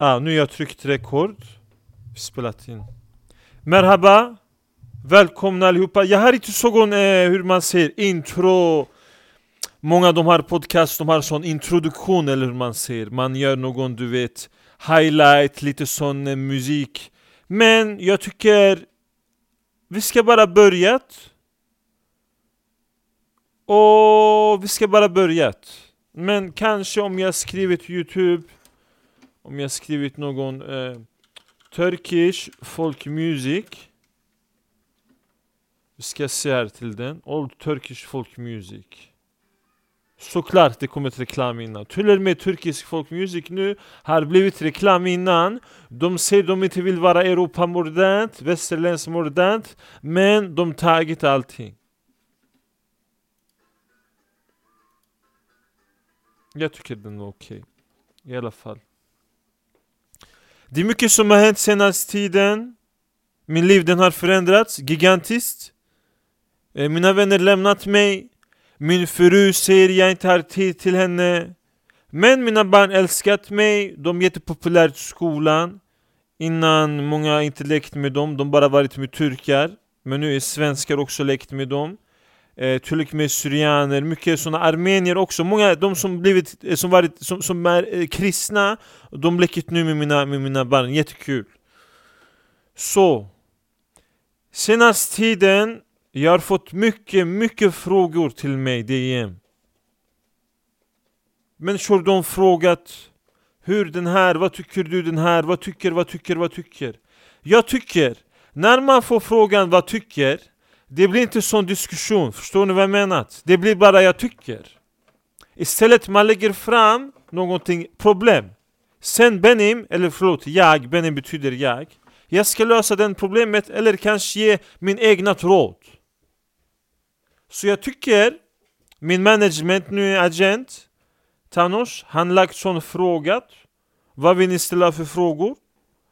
Ah, nu har jag tryckt rekord. Spelat in. Merhaba. Välkomna allihopa. Jag har inte sågon, eh, hur man säger, intro. Många de har podcast, de har sån introduktion eller hur man säger. Man gör någon, du vet, highlight, lite sån eh, musik. Men jag tycker vi ska bara börja. Och vi ska bara börja. Men kanske om jag skrivit Youtube Om jag skrivit någon eh, Turkish folk music Vi ska se här till den Old Turkish folk music Såklart det kommer ett reklam innan Till och med turkisk folk music nu har blivit reklam innan De säger de inte vill vara Europa modernt, västerländskt modernt Men de tagit allting Jag tycker den är okej. Okay. I alla fall. Det är mycket som har hänt senaste tiden. Min liv den har förändrats gigantiskt. Eh, mina vänner lämnat mig. Min fru säger jag inte har tid till henne. Men mina barn älskat mig. De är jättepopulära i skolan. Innan många inte lekt med dem. De bara varit med turkar. Men nu är svenskar också lekt med dem eh, till och med syrianer, mycket sådana armenier också. Många, de som blivit, eh, som varit, som, som är eh, kristna, de leker nu med mina, med mina barn, jättekul. Så, senaste tiden, jag har fått mycket, mycket frågor till mig, DM. Människor de frågat hur den här, vad tycker du den här, vad tycker, vad tycker, vad tycker? Jag tycker, när man får frågan vad tycker det blir inte sån diskussion, förstår ni vad jag menar? Det blir bara jag tycker. Istället man lägger fram någonting, problem. Sen Benim, eller förlåt, jag, Benim betyder jag. Jag ska lösa det problemet eller kanske ge min egna råd. Så jag tycker Min management, nu är agent Thanos, han lagt sån fråga. Vad vill ni ställa för frågor?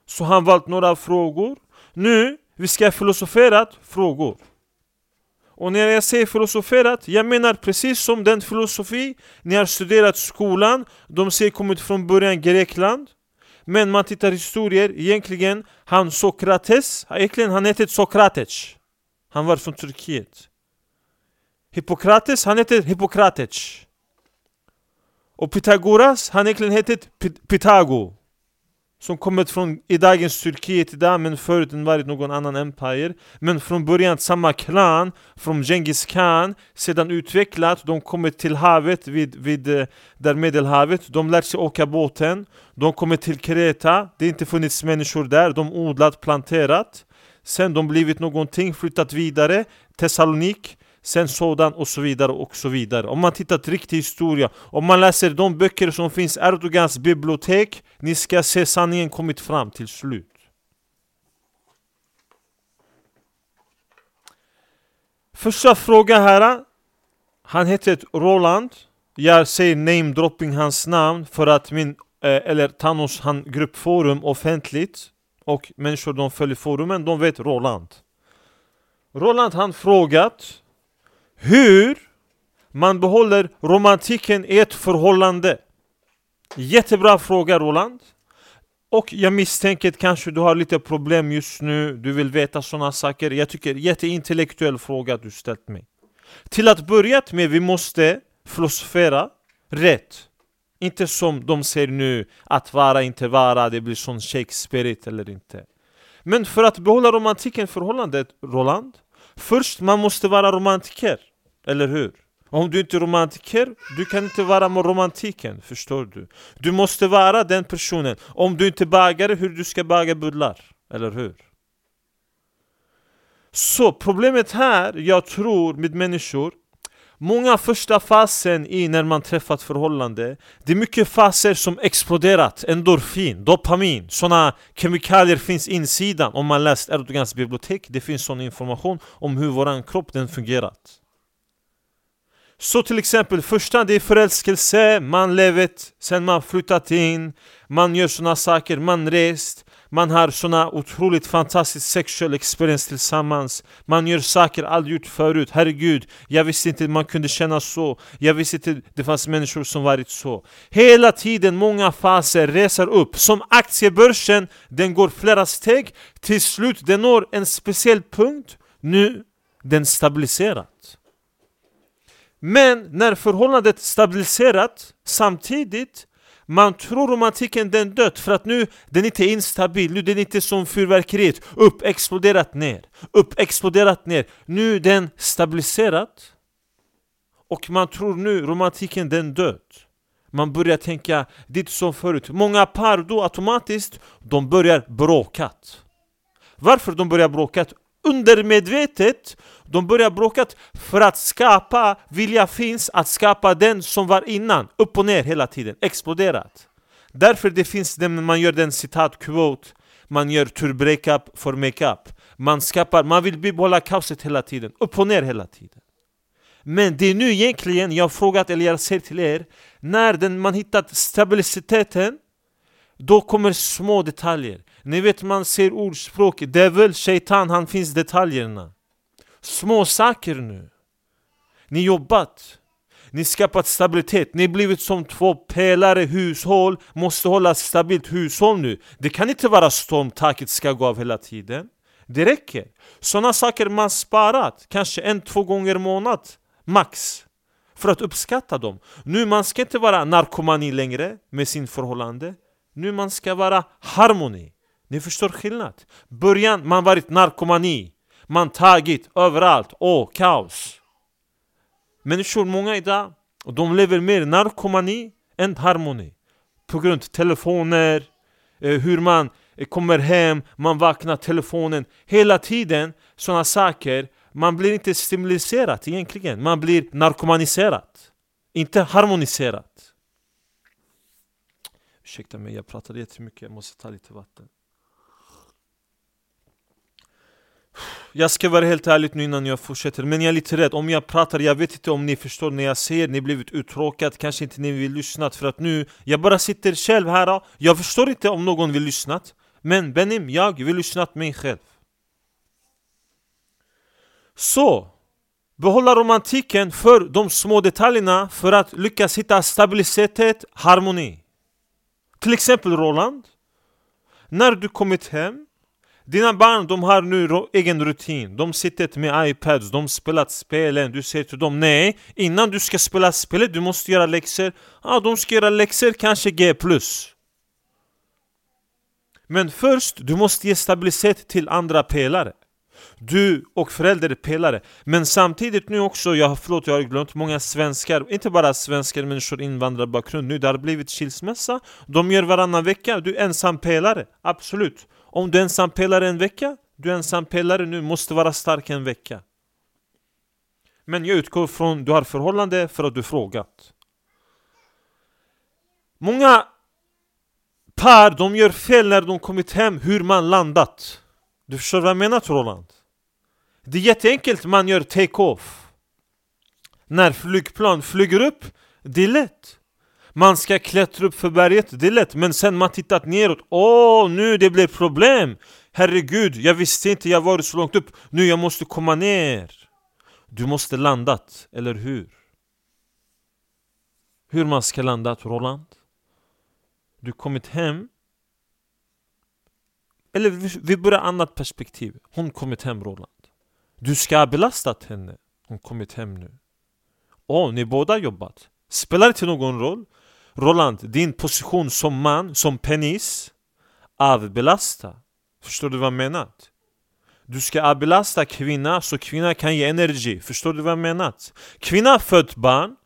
Så han valt några frågor. Nu, vi ska filosofera frågor och när jag säger filosoferat, jag menar precis som den filosofi ni har studerat i skolan. De säger kommit från början Grekland. Men man tittar historier, egentligen han Sokrates, egentligen han hette Sokrates. Han var från Turkiet. Hippokrates, han hette Hippokrates. Och Pythagoras, han egentligen hette Pythago som kommit från i dagens Turkiet idag men förut den varit någon annan empire Men från början samma klan från Genghis khan Sedan utvecklat, de kommer till havet vid, vid eh, där medelhavet De lär sig åka båten De kommer till Kreta, det har inte funnits människor där De odlat, planterat Sen de blivit någonting, flyttat vidare Thessalonik sen sådan och så vidare och så vidare. Om man tittar på riktig historia, om man läser de böcker som finns i Erdogans bibliotek, ni ska se sanningen kommit fram till slut. Första frågan här, han heter Roland. Jag säger name dropping hans namn för att min, eh, eller Thanos han gruppforum offentligt och människor de följer forumen, de vet Roland. Roland han frågat hur man behåller romantiken i ett förhållande. Jättebra fråga Roland. Och jag misstänker att kanske du har lite problem just nu, du vill veta sådana saker. Jag tycker jätteintellektuell fråga du ställt mig. Till att börja med, vi måste filosofera rätt. Inte som de säger nu, att vara, inte vara, det blir sån Shakespeare eller inte. Men för att behålla romantiken i förhållandet, Roland, Först, man måste vara romantiker. Eller hur? Om du inte är romantiker, du kan inte vara med romantiken, förstår du? Du måste vara den personen. Om du inte är bagare, hur du ska baga bullar? Eller hur? Så problemet här, jag tror med människor Många första fasen i när man träffat förhållande Det är mycket faser som exploderat Endorfin, dopamin, sådana kemikalier finns insidan. Om man läst Erdogans bibliotek Det finns sån information om hur våran kropp den fungerat. Så till exempel första det är förälskelse, man levet Sen man flyttat in Man gör såna saker, man rest man har såna otroligt fantastisk sexual experience tillsammans. Man gör saker aldrig gjort förut, herregud Jag visste inte man kunde känna så. Jag visste inte det fanns människor som varit så. Hela tiden, många faser reser upp. Som aktiebörsen, den går flera steg. Till slut, den når en speciell punkt. Nu, den stabiliserat. Men när förhållandet stabiliserat samtidigt man tror romantiken den dött för att nu den inte är instabil, nu den inte som fyrverkeriet upp, exploderat ner, upp, exploderat ner. Nu den stabiliserat och man tror nu romantiken den dött. Man börjar tänka dit som förut. Många par då automatiskt, de börjar bråkat. Varför de börjar bråkat? Undermedvetet de börjar bråka för att skapa, vilja finns att skapa den som var innan, upp och ner hela tiden, exploderat. Därför det finns den, man gör den citat, quote, man gör tur breakup för-makeup. Man skapar, man vill bibehålla kaoset hela tiden, upp och ner hela tiden. Men det är nu egentligen, jag har frågat eller jag säger till er, när den, man hittat stabiliteten, då kommer små detaljer. Ni vet man ser ordspråk, devil, shaitan, han finns detaljerna. Små saker nu. Ni jobbat. Ni skapat stabilitet. Ni blivit som två pelare hushåll. Måste hålla stabilt hushåll nu. Det kan inte vara storm, taket ska gå av hela tiden. Det räcker. Sådana saker man sparat. Kanske en, två gånger i månad. Max. För att uppskatta dem. Nu man ska inte vara narkomani längre med sin förhållande. Nu man ska vara harmoni. Ni förstår skillnad. Början, man varit narkomani. Man tagit överallt. Åh, kaos. Människor, många idag, de lever mer narkomani än harmoni. På grund av telefoner, eh, hur man eh, kommer hem, man vaknar, telefonen. Hela tiden sådana saker. Man blir inte stimuliserad egentligen. Man blir narkomaniserad. Inte harmoniserad. Ursäkta mig, jag pratade jättemycket. Jag måste ta lite vatten. Jag ska vara helt ärlig nu innan jag fortsätter, men jag är lite rädd om jag pratar, jag vet inte om ni förstår när jag säger ni blivit uttråkad, kanske inte ni vill lyssna för att nu, jag bara sitter själv här, jag förstår inte om någon vill lyssna Men Benim, jag vill lyssna mig själv Så, behålla romantiken för de små detaljerna för att lyckas hitta stabilitet, harmoni till exempel Roland När du kommit hem dina barn de har nu egen rutin, de sitter med iPads, de spelar spelen, du säger till dem nej Innan du ska spela spelet, du måste göra läxor. Ja, de ska göra läxor, kanske G+. Men först, du måste ge stabilitet till andra pelare du och förälder är pelare Men samtidigt nu också, jag, förlåt jag har glömt många svenskar Inte bara svenskar, människor invandrarbakgrund Nu det har blivit skilsmässa De gör varannan vecka, du är ensam pelare Absolut om du är ensam pelare en vecka, du är ensam pelare nu, måste vara stark en vecka. Men jag utgår från du har förhållande för att du frågat. Många par, de gör fel när de kommit hem hur man landat. Du förstår vad jag menar Roland? Det är jätteenkelt, man gör take-off. När flygplan flyger upp, det är lätt. Man ska klättra upp för berget, det är lätt Men sen man tittat neråt, åh nu det blir problem Herregud, jag visste inte jag var så långt upp Nu jag måste komma ner Du måste landat, eller hur? Hur man ska landat Roland? Du kommit hem Eller vi börjar annat perspektiv Hon kommit hem Roland du ska ha belastat henne. Hon kommit hem nu. Åh, ni båda jobbat. Spelar inte någon roll? Roland, din position som man, som penis Avbelasta. Förstår du vad jag menar? Du ska avbelasta kvinna så kvinna kan ge energi. Förstår du vad jag menar? Kvinna har fött barn.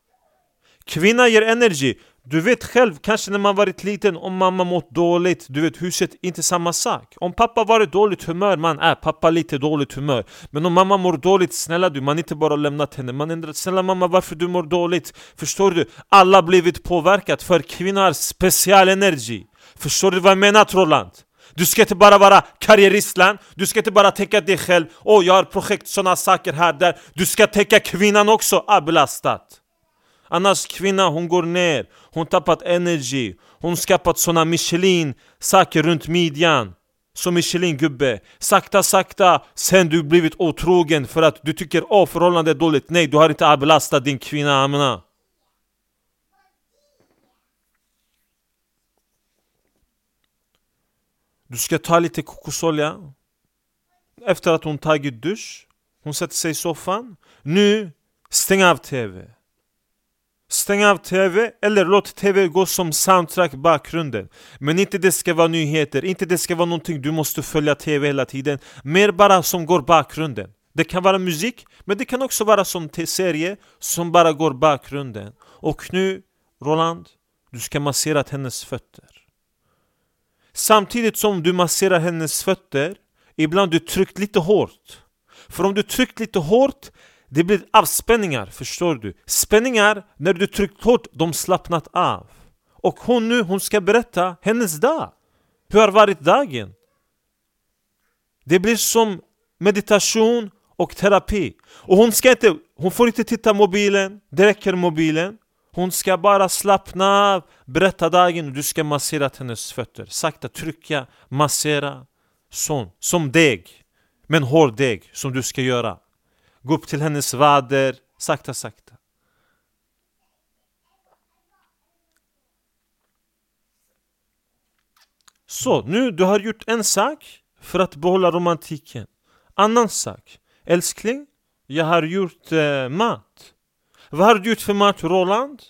Kvinna ger energi du vet själv, kanske när man varit liten, om mamma mått dåligt, du vet huset, inte samma sak Om pappa varit dåligt humör, man är pappa lite dåligt humör Men om mamma mår dåligt, snälla du, man inte bara lämnat henne Man ändrar, snälla mamma varför du mår dåligt? Förstår du? Alla blivit påverkat för kvinnor har energi Förstår du vad jag menar Roland? Du ska inte bara vara karriäristland, du ska inte bara tänka dig själv Åh, oh, jag har projekt, sådana saker här, där Du ska tänka kvinnan också, avbelastat Annars kvinna, hon går ner, hon tappat energi Hon skapat såna Michelin saker runt midjan som Michelin-gubbe. Sakta, sakta, sen du blivit otrogen för att du tycker åh förhållandet är dåligt. Nej, du har inte avlastat din kvinna, amna. Du ska ta lite kokosolja Efter att hon tagit dusch Hon sätter sig i soffan Nu, stäng av TV Stäng av TV eller låt TV gå som soundtrack bakgrunden. Men inte det ska vara nyheter, inte det ska vara någonting du måste följa TV hela tiden. Mer bara som går bakgrunden. Det kan vara musik, men det kan också vara som serie som bara går bakgrunden. Och nu, Roland, du ska massera hennes fötter. Samtidigt som du masserar hennes fötter Ibland du tryckt lite hårt. För om du tryckt lite hårt det blir avspänningar, förstår du? Spänningar, när du tryckt hårt, de slappnat av Och hon nu, hon ska berätta hennes dag Hur har varit dagen? Det blir som meditation och terapi Och hon ska inte, hon får inte titta mobilen Det räcker mobilen hon ska bara slappna av, berätta dagen och du ska massera hennes fötter. Sakta trycka, massera. Sån, som deg. Men hård deg som du ska göra. Gå upp till hennes vader, sakta sakta. Så, nu du har gjort en sak för att behålla romantiken. Annan sak. Älskling, jag har gjort eh, mat. Vad har du gjort för mat Roland?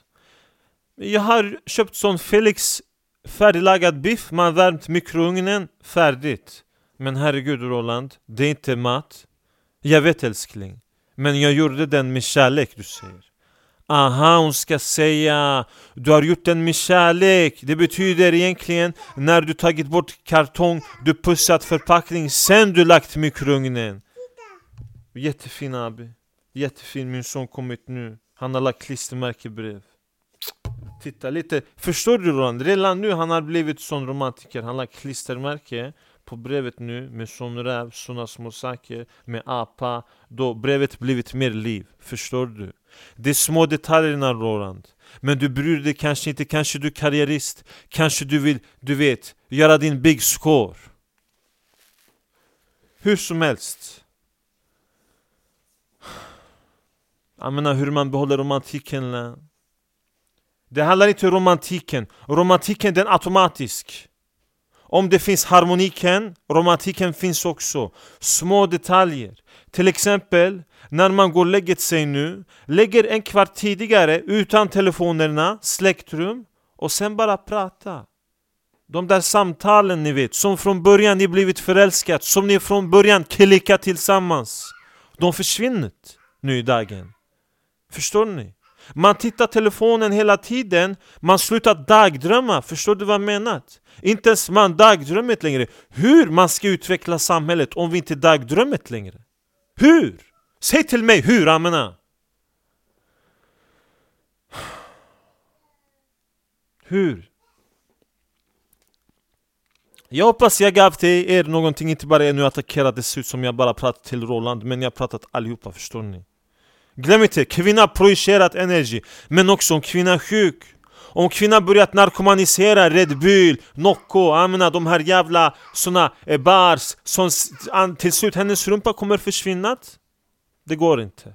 Jag har köpt sån Felix färdiglagad biff, man har värmt mikrougnen, färdigt. Men herregud Roland, det är inte mat. Jag vet älskling. Men jag gjorde den med kärlek du säger. Aha, hon ska säga Du har gjort den med kärlek. Det betyder egentligen när du tagit bort kartong Du pussat förpackning Sen du lagt mikrougnen. Jättefin Abi. Jättefin, min son kommit nu. Han har lagt klistermärkebrev Titta lite, förstår du Roland? Redan nu han har blivit sån romantiker. Han har lagt klistermärke på brevet nu med sån räv, såna små saker Med apa Då brevet blivit mer liv, förstår du? Det är små detaljerna Roland. Men du bryr dig kanske inte, kanske du är karriärist. Kanske du vill, du vet, göra din big score. Hur som helst. Jag menar hur man behåller romantiken Det handlar inte om romantiken. Romantiken den är automatisk. Om det finns harmoniken, romantiken finns också. Små detaljer. Till exempel när man går och lägger sig nu Lägger en kvart tidigare utan telefonerna, släktrum Och sen bara prata. De där samtalen ni vet, som från början ni blivit förälskat Som ni från början klickat tillsammans. De försvinner nu i dagen. Förstår ni? Man tittar telefonen hela tiden, man slutar dagdrömma, förstår du vad jag menar? Inte ens man dagdrömmer längre. Hur man ska utveckla samhället om vi inte dagdrömmer längre? Hur? Säg till mig hur, amena! Hur? Jag hoppas jag gav till er någonting, inte bara er nu attackerar det ser ut som jag bara pratat till Roland Men jag har pratat allihopa, förstår ni? Glöm inte, kvinna projicerat energi Men också om kvinna är sjuk om kvinnan börjat narkomanisera Red Bull, Nocco, amna, de här jävla såna eh, bars som till slut hennes rumpa kommer försvinna Det går inte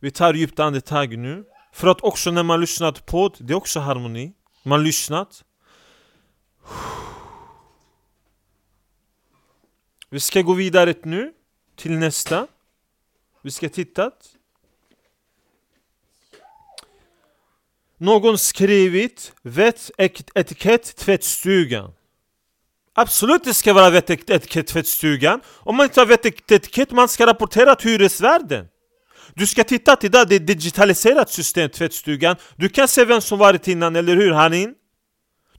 Vi tar djupt andetag nu För att också när man lyssnat på det, det är också harmoni. Man lyssnat vi ska gå vidare nu till nästa. Vi ska titta. Någon skrivit vett etikett tvättstugan. Absolut det ska vara vett etikett tvättstugan. Om man inte har vett etikett man ska rapportera till hyresvärden. Du ska titta idag det är digitaliserat system tvättstugan. Du kan se vem som varit innan, eller hur Hanin?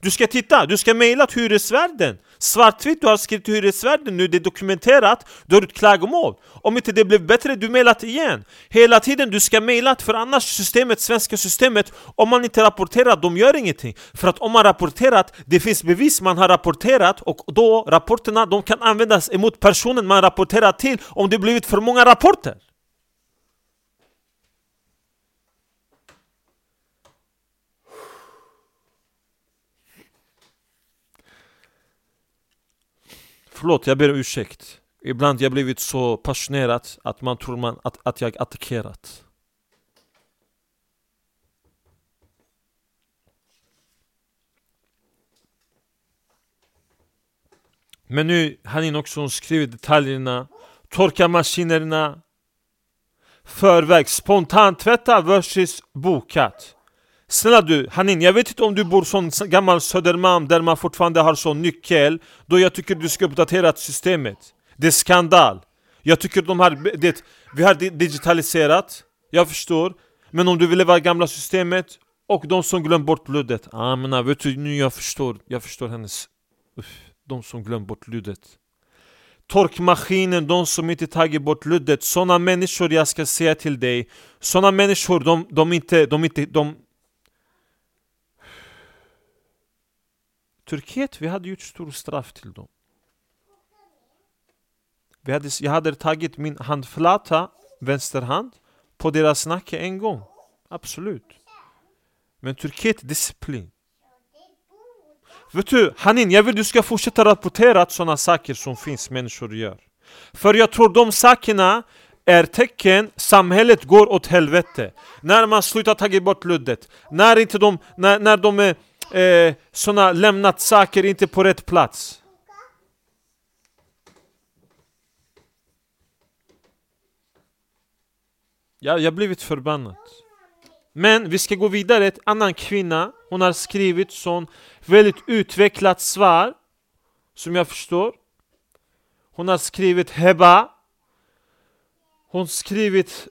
Du ska titta, du ska mejla till hyresvärden. Svartvitt, du har skrivit till hyresvärden nu, det är dokumenterat Du har ett klagomål. Om inte det blev bättre, du mejlat igen. Hela tiden du ska mejla, för annars systemet, svenska systemet Om man inte rapporterar, de gör ingenting. För att om man rapporterat, det finns bevis man har rapporterat Och då, rapporterna, de kan användas emot personen man rapporterar till Om det blivit för många rapporter. Förlåt, jag ber om ursäkt. Ibland jag blivit så passionerad att man tror man att, att jag attackerat. Men nu har ni också skrivit detaljerna, torka maskinerna, förväg, spontant tvätta versus bokat. Snälla du, Hanin, jag vet inte om du bor sån gammal Södermalm där man fortfarande har sån nyckel Då jag tycker du ska uppdatera systemet. Det är skandal. Jag tycker de har, det, vi har digitaliserat Jag förstår. Men om du vill leva gamla systemet Och de som glömt bort luddet ah, men, ah, vet du, nu jag förstår Jag förstår hennes Uff, De som glömt bort luddet. Torkmaskinen, de som inte tagit bort luddet Såna människor jag ska säga till dig Såna människor, de, de inte, de inte, de Turkiet, vi hade gjort stor straff till dem. Vi hade, jag hade tagit min handflata, vänster hand, på deras nacke en gång. Absolut. Men Turkiet, disciplin. Vet du, Hanin, jag vill du ska fortsätta rapportera sådana saker som finns människor gör. För jag tror de sakerna är tecken samhället går åt helvete. När man slutar ta bort luddet. När inte de, när, när de är eh, såna lämnat saker inte på rätt plats. Ja, jag har blivit förbannad. Men vi ska gå vidare, en annan kvinna, hon har skrivit sån väldigt utvecklat svar Som jag förstår Hon har skrivit Heba Hon har skrivit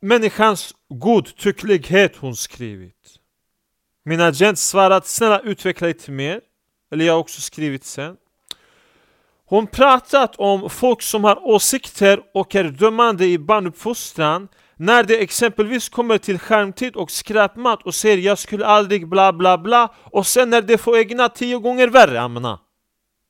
Människans godtycklighet hon skrivit. Min agent svarat snälla utveckla lite mer. Eller jag har också skrivit sen. Hon pratat om folk som har åsikter och är dömande i barnuppfostran när det exempelvis kommer till skärmtid och skräpmat och säger jag skulle aldrig bla bla bla och sen när det får egna tio gånger värre, amna.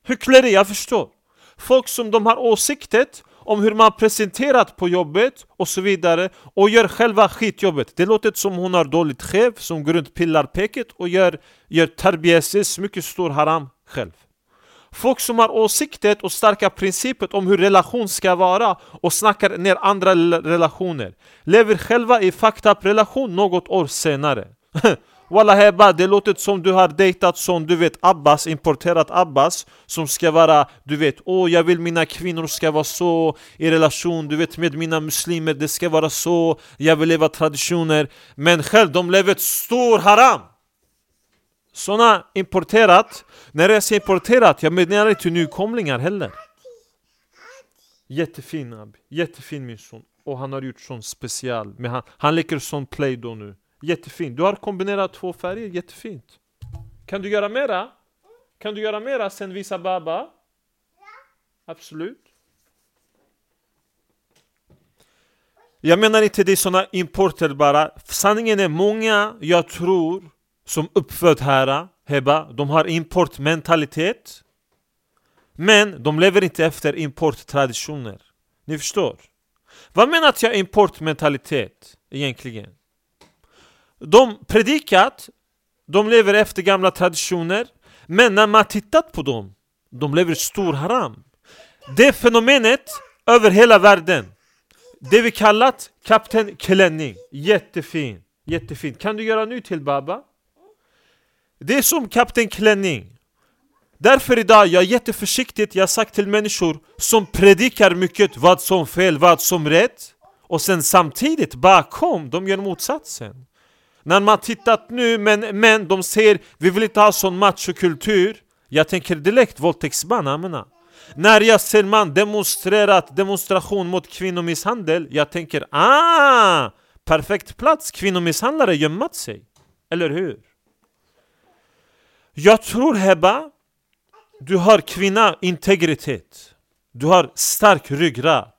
Hyckleri, jag förstår. Folk som de har åsikter om hur man presenterat på jobbet och så vidare och gör själva skitjobbet. Det låter som hon har dåligt chef som går runt pillar peket och gör, gör tarbieses, mycket stor haram själv. Folk som har åsikter och starka principer om hur relation ska vara och snackar ner andra relationer lever själva i fucked up relation något år senare. Walla Heba, det låter som du har dejtat som du vet Abbas, importerat Abbas Som ska vara, du vet, åh jag vill mina kvinnor ska vara så i relation Du vet med mina muslimer, det ska vara så Jag vill leva traditioner Men själv, de lever ett stor haram. Såna importerat När jag säger importerat, jag menar inte nykomlingar heller. Jättefin Abi, jättefin min son. Och han har gjort sån special, men han, han leker sån play då nu. Jättefint. Du har kombinerat två färger, jättefint. Kan du göra mera? Kan du göra mera sen visa baba? Ja. Absolut. Jag menar inte det är såna importer bara. Sanningen är många, jag tror, som uppfödd här, Heba, de har importmentalitet. Men de lever inte efter importtraditioner. Ni förstår? Vad menar jag importmentalitet egentligen? De predikat, de lever efter gamla traditioner Men när man tittat på dem, de lever stor haram. Det fenomenet över hela världen Det vi kallat Kapten Klänning Jättefin, jättefin. Kan du göra nu till Baba? Det är som Kapten Klänning Därför idag, jag är jätteförsiktig, jag har sagt till människor som predikar mycket vad som fel, vad som rätt. Och sen samtidigt bakom, de gör motsatsen när man tittat nu, men, men de säger vi vill inte ha sån machokultur. Jag tänker direkt våldtäktsman, amena När jag ser man demonstrerat demonstration mot kvinnomisshandel Jag tänker ah! Perfekt plats, kvinnomisshandlare gömmat sig. Eller hur? Jag tror Heba Du har kvinna integritet Du har stark ryggrad.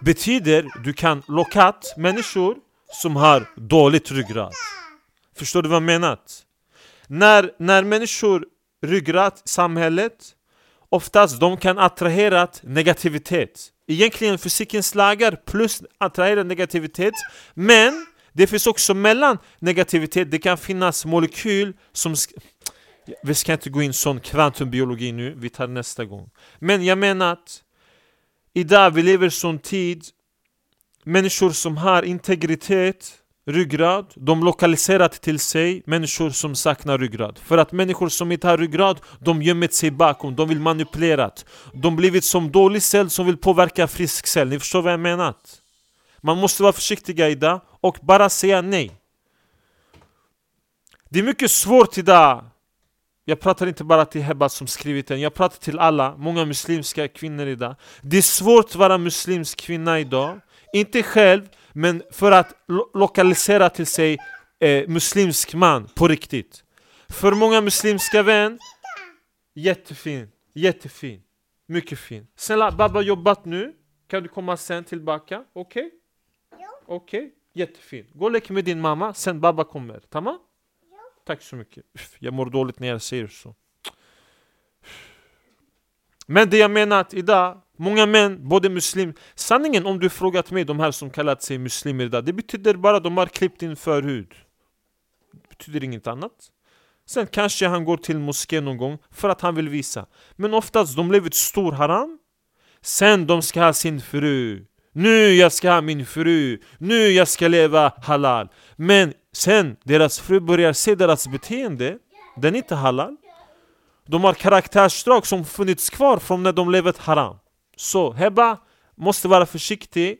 Betyder du kan locka människor som har dåligt ryggrad. Förstår du vad jag menar? När, när människor ryggrad samhället Oftast de kan attrahera negativitet Egentligen fysikens lagar plus attrahera negativitet Men det finns också mellan negativitet, det kan finnas molekyl som Vi ska inte gå in sån kvantumbiologi nu, vi tar nästa gång. Men jag menar att idag vi lever i sån tid Människor som har integritet, ryggrad, de lokaliserat till sig människor som saknar ryggrad. För att människor som inte har ryggrad, de gömmer sig bakom, de vill manipulera. De blivit som dålig cell som vill påverka frisk cell. Ni förstår vad jag menar? Man måste vara försiktiga idag och bara säga nej. Det är mycket svårt idag jag pratar inte bara till Hebba som skrivit den, jag pratar till alla, många muslimska kvinnor idag Det är svårt att vara muslimsk kvinna idag inte själv, men för att lo lokalisera till sig eh, muslimsk man på riktigt För många muslimska vän Jättefin, jättefin Mycket fin Snälla, Baba jobbat nu Kan du komma sen tillbaka? Okej? Okay? Okej, okay? jättefin Gå och lek med din mamma, sen Baba kommer, tamam? Tack så mycket. Jag mår dåligt när jag säger så. Men det jag menar att idag, många män, både muslim. Sanningen om du frågat mig, de här som kallat sig muslimer idag Det betyder bara att de har klippt din förhud. Det betyder inget annat. Sen kanske han går till moskén någon gång för att han vill visa. Men oftast, de lever ett stor haram. Sen de ska ha sin fru. Nu jag ska ha min fru. Nu jag ska leva halal. Men sen deras fru börjar se deras beteende, den är inte halal. De har karaktärsdrag som funnits kvar från när de levde haram. Så Hebba måste vara försiktig,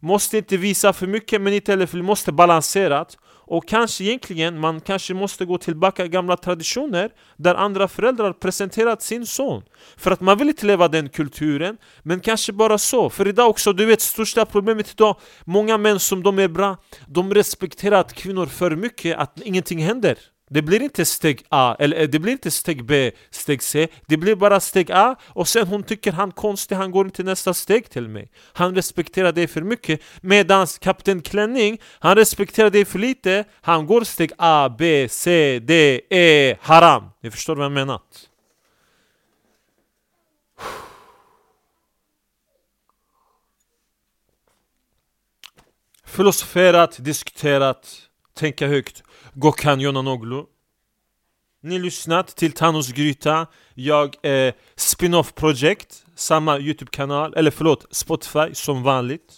måste inte visa för mycket men inte heller för måste balanserat. Och kanske egentligen, man kanske måste gå tillbaka i gamla traditioner där andra föräldrar presenterat sin son. För att man vill inte leva den kulturen, men kanske bara så. För idag också, du vet, största problemet idag, många män som de är bra, de respekterar att kvinnor för mycket, att ingenting händer. Det blir inte steg A, eller eh, det blir inte steg B, steg C. Det blir bara steg A och sen hon tycker han är konstig, han går inte nästa steg till mig. Han respekterar dig för mycket Medan Kapten Klänning, han respekterar dig för lite. Han går steg A, B, C, D, E, haram. Ni förstår vad jag menar? Filosoferat, diskuterat, tänka högt. Gökhan Yonanoglu Ni lyssnat till Thanos Gryta. Jag är spin-off project Samma Youtube-kanal, eller förlåt Spotify som vanligt.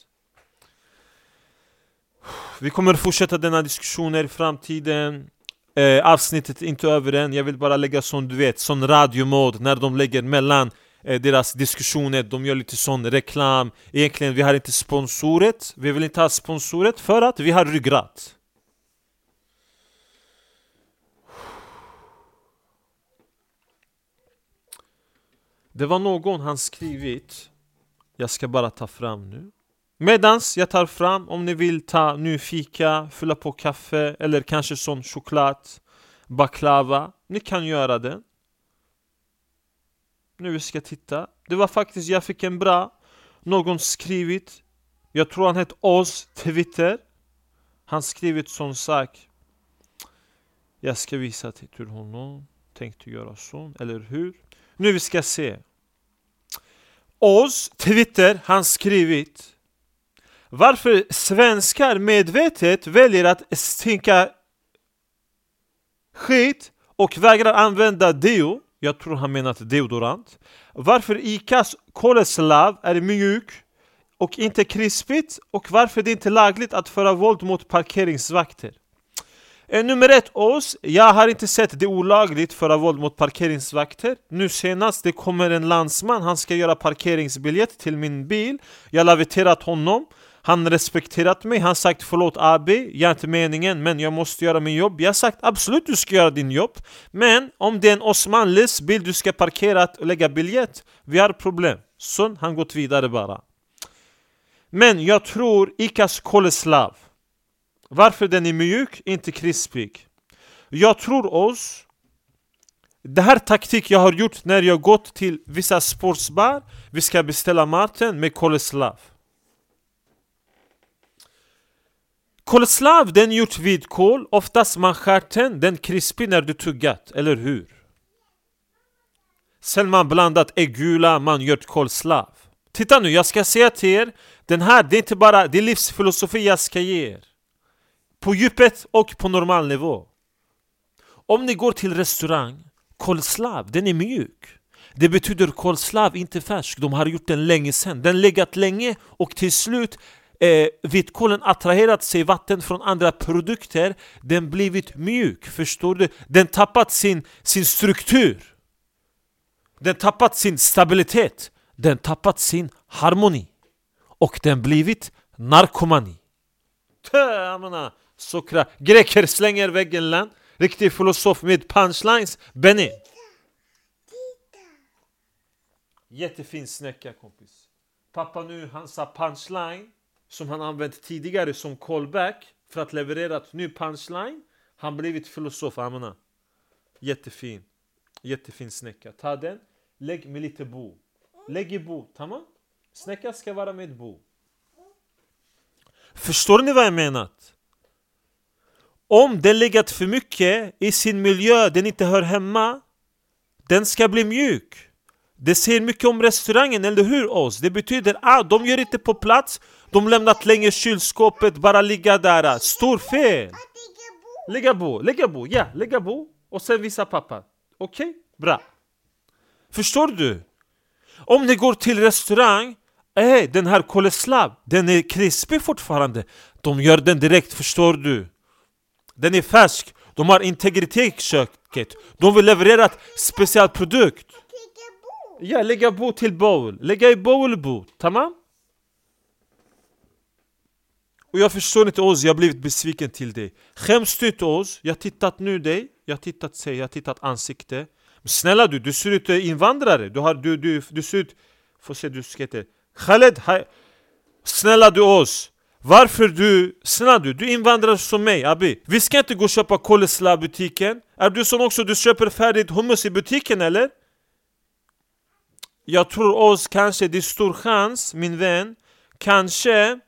Vi kommer fortsätta denna diskussioner i framtiden. Eh, Avsnittet är inte över än, jag vill bara lägga sån du vet, sån radiomod när de lägger mellan eh, deras diskussioner, de gör lite sån reklam. Egentligen, vi har inte sponsoret, vi vill inte ha sponsoret för att vi har ryggrad. Det var någon han skrivit Jag ska bara ta fram nu. Medans jag tar fram om ni vill ta nu fika, fylla på kaffe eller kanske sån choklad Baklava. Ni kan göra det. Nu ska jag titta. Det var faktiskt, jag fick en bra Någon skrivit Jag tror han hette Oz Twitter. Han skrivit sån sak. Jag ska visa till honom. Tänkte göra så, eller hur? Nu vi ska se. Oz, Twitter, han skrivit Varför svenskar medvetet väljer att stinka skit och vägrar använda deo? Jag tror han menat deodorant. Varför Icas koleslav är mjuk och inte krispigt och varför det inte är lagligt att föra våld mot parkeringsvakter? Eh, nummer ett, oss. Jag har inte sett det olagligt föra våld mot parkeringsvakter. Nu senast, det kommer en landsman, han ska göra parkeringsbiljett till min bil. Jag har laviterat honom. Han respekterat mig, han sagt förlåt Abi, jag är inte meningen men jag måste göra min jobb. Jag har sagt absolut du ska göra din jobb. Men om det är en Osmanlis bil du ska parkera och lägga biljett, vi har problem. Så han gått vidare bara. Men jag tror Ikas Koleslav varför den är mjuk, inte krispig? Jag tror oss. Det här taktik jag har gjort när jag gått till vissa sportsbar. Vi ska beställa maten med koleslav. Koleslav den är gjort kol, oftast man skär den krispig när du tuggat, eller hur? Sen man blandat äggula, man gjort kolslav Titta nu, jag ska säga till er Den här, det är inte bara, det är livsfilosofi jag ska ge er på djupet och på normal nivå. Om ni går till restaurang kolslav, den är mjuk. Det betyder kolslav, inte färsk. De har gjort den länge sedan. Den legat länge och till slut eh, vitkålen attraherat sig vatten från andra produkter. Den blivit mjuk, förstår du? Den tappat sin, sin struktur. Den tappat sin stabilitet. Den tappat sin harmoni. Och den blivit narkomani. Tö, Sokra. Greker slänger väggen land. Riktig filosof med punchlines. Benny. Jättefin snäcka kompis. Pappa nu, han sa punchline som han använt tidigare som callback för att leverera ett ny punchline. Han blivit filosof, amena. Jättefin. Jättefin snäcka. Ta den, lägg med lite bo. Lägg i bo, tamam? Snäcka ska vara med bo. Förstår ni vad jag menat? Om den legat för mycket i sin miljö den inte hör hemma, den ska bli mjuk. Det säger mycket om restaurangen, eller hur oss? Det betyder att ah, de gör inte på plats, de lämnat länge kylskåpet bara ligga där. Stor fel! Lägga bo, lägga bo, ja, lägga bo och sen visa pappa. Okej? Okay? Bra. Förstår du? Om ni går till restaurang, eh, den här koleslav, den är krispig fortfarande. De gör den direkt, förstår du? Den är färsk, de har integritet i köket. De vill leverera ett specialprodukt. Ja, lägga bo till bowl. Lägga i bowl bo. Tamam? Och jag förstår inte Oz, jag har blivit besviken till dig. Skäms du inte Oz? Jag har tittat nu dig, jag har tittat sig, jag har tittat ansikte. Men snälla du, du ser ut som invandrare. Du, har, du, du, du ser ut... Får se, du ska inte... Khaled. Snälla du Oz. Varför du... Snälla du, du invandrar som mig Abi. Vi ska inte gå och köpa kolesla butiken. Är du som också du köper färdigt hummus i butiken eller? Jag tror oss kanske, det är stor chans min vän Kanske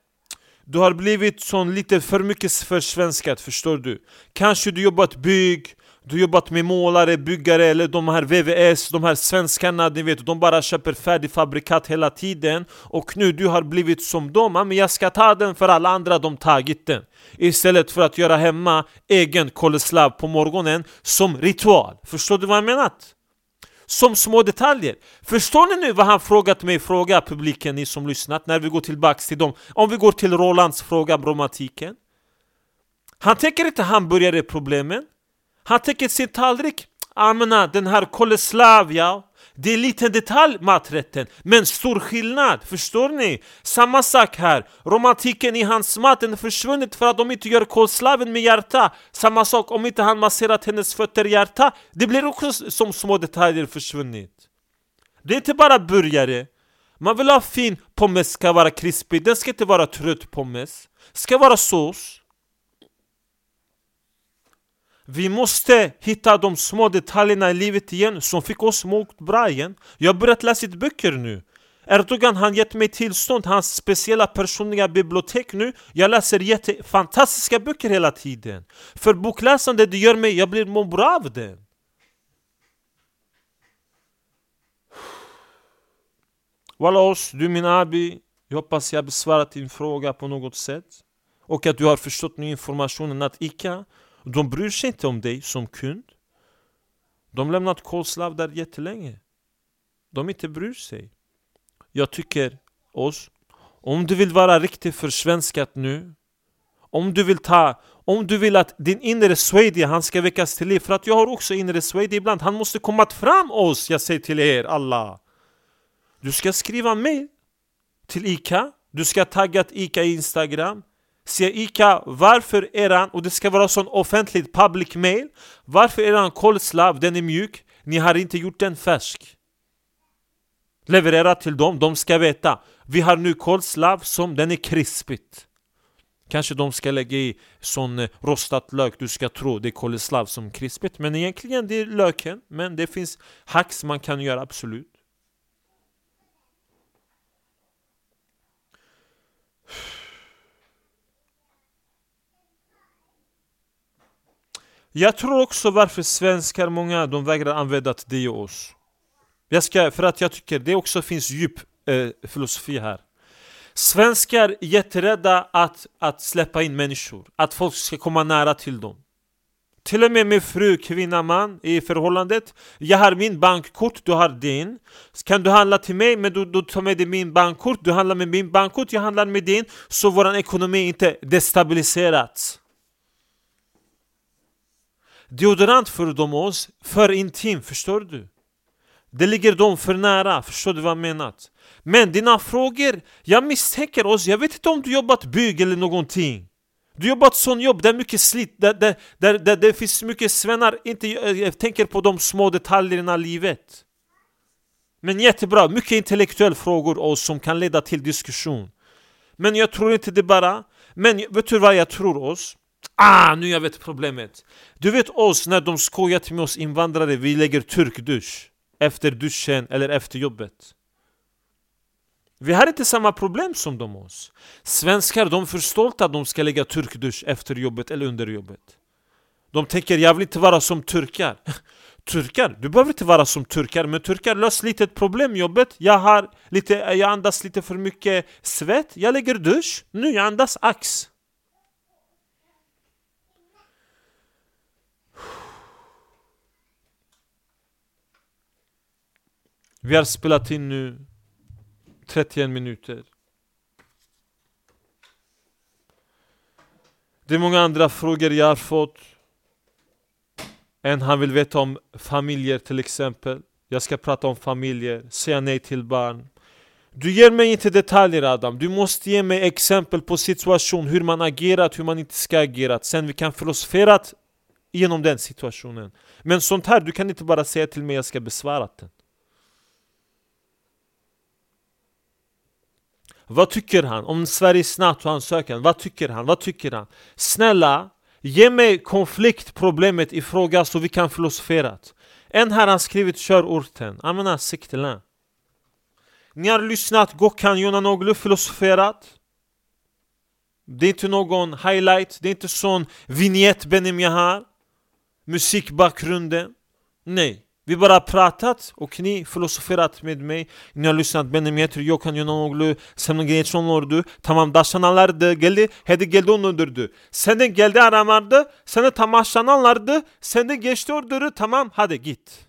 du har blivit sån lite för mycket försvenskad förstår du? Kanske du jobbat bygg, du jobbat med målare, byggare eller de här VVS, de här svenskarna, ni vet, de bara köper färdigfabrikat hela tiden Och nu du har blivit som dem, ja men jag ska ta den för alla andra de tagit den Istället för att göra hemma egen koleslav på morgonen som ritual Förstår du vad jag menat? som små detaljer. Förstår ni nu vad han frågat mig? Fråga publiken, ni som lyssnat, när vi går tillbaks till dem. Om vi går till Rolands fråga problematiken. Han tänker inte hamburgare problemen. Han täcker sin tallrik. Ah, Amena, ah, den här koleslavia. Det är en liten detalj maträtten, men stor skillnad, förstår ni? Samma sak här, romantiken i hans mat den försvunnit för att de inte gör kolslaven med hjärta Samma sak om inte han masserat hennes fötter i hjärta, det blir också som små detaljer försvunnit Det är inte bara burgare Man vill ha fin pommes, ska vara krispig, den ska inte vara trött pommes Ska vara sås vi måste hitta de små detaljerna i livet igen som fick oss må bra igen. Jag har börjat läsa böcker nu. Erdogan har gett mig tillstånd, hans speciella personliga bibliotek nu. Jag läser jätte fantastiska böcker hela tiden. För bokläsande det gör mig, jag blir må bra av det. Wallah du min abi, jag hoppas jag besvarat din fråga på något sätt. Och att du har förstått nu informationen att ICA de bryr sig inte om dig som kund. De har lämnat Kolslav där jättelänge. De inte bryr sig. Jag tycker oss, om du vill vara riktigt försvenskat nu, om du vill ta, om du vill att din inre Swedi, han ska väckas till liv, för att jag har också inre Swedi ibland, han måste komma fram oss, jag säger till er alla. Du ska skriva mail till ICA, du ska tagga ICA i Instagram, Säger ICA varför eran, och det ska vara sån offentligt public mail. Varför eran kolslav, den är mjuk, ni har inte gjort den färsk. Leverera till dem, de ska veta. Vi har nu kolslav som den är krispigt. Kanske de ska lägga i sån eh, rostat lök, du ska tro det är kolslav som krispigt. Men egentligen det är löken, men det finns hacks man kan göra absolut. Jag tror också varför svenskar, många, de vägrar använda dig och oss. Jag ska, för att jag tycker det också finns djup eh, filosofi här. Svenskar är jätterädda att, att släppa in människor, att folk ska komma nära till dem. Till och med min fru, kvinna, man i förhållandet. Jag har min bankkort, du har din. Kan du handla till mig, men du, du tar med dig min bankkort. Du handlar med min bankkort, jag handlar med din. Så vår ekonomi inte destabiliserats. Deodorant för dem oss, för intim, förstår du? Det ligger dem för nära, förstår du vad jag menar? Men dina frågor, jag misstänker oss, jag vet inte om du jobbat bygg eller någonting Du jobbat sån jobb där mycket slit, där, där, där, där det finns mycket svennar inte eh, jag tänker på de små detaljerna i livet Men jättebra, mycket intellektuella frågor oss som kan leda till diskussion Men jag tror inte det bara Men vet du vad jag tror oss? Ah, nu jag vet problemet Du vet oss när de skojat med oss invandrare, vi lägger turkdusch Efter duschen eller efter jobbet vi har inte samma problem som de oss. Svenskar de är för stolta att de ska lägga turkdusch efter jobbet eller under jobbet. De tänker jag vill inte vara som turkar. turkar? Du behöver inte vara som turkar, men turkar löser lite ett problem i jobbet. Jag, har lite, jag andas lite för mycket svett, jag lägger dusch, nu jag andas ax. Vi har spelat in nu 31 minuter. Det är många andra frågor jag har fått. En han vill veta om familjer till exempel. Jag ska prata om familjer, säga nej till barn. Du ger mig inte detaljer Adam, du måste ge mig exempel på situation, hur man agerat, hur man inte ska agerat. Sen vi kan filosofera genom den situationen. Men sånt här, du kan inte bara säga till mig att jag ska besvara den. Vad tycker han om Sveriges NATO-ansökan? Vad tycker han? Vad tycker han? Snälla, ge mig konfliktproblemet i fråga så vi kan filosofera. En här har skrivit körorten, Amena Siktelen. Ni har lyssnat, Gökhan Yonanoglu filosoferat. Det är inte någon highlight, det är inte sån vignett Benim jag har. Musikbakgrunden. Nej. Vi bara pratat och ni filosoferat med mig Ni har lyssnat benim yeter Gökhan Yunanoglu Senin geçen olurdu Tamam daşananlardı geldi Hedi geldi onu öldürdü. Seni geldi aramardı Seni tamaşlananlardı Seni geçti öldürü Tamam hadi git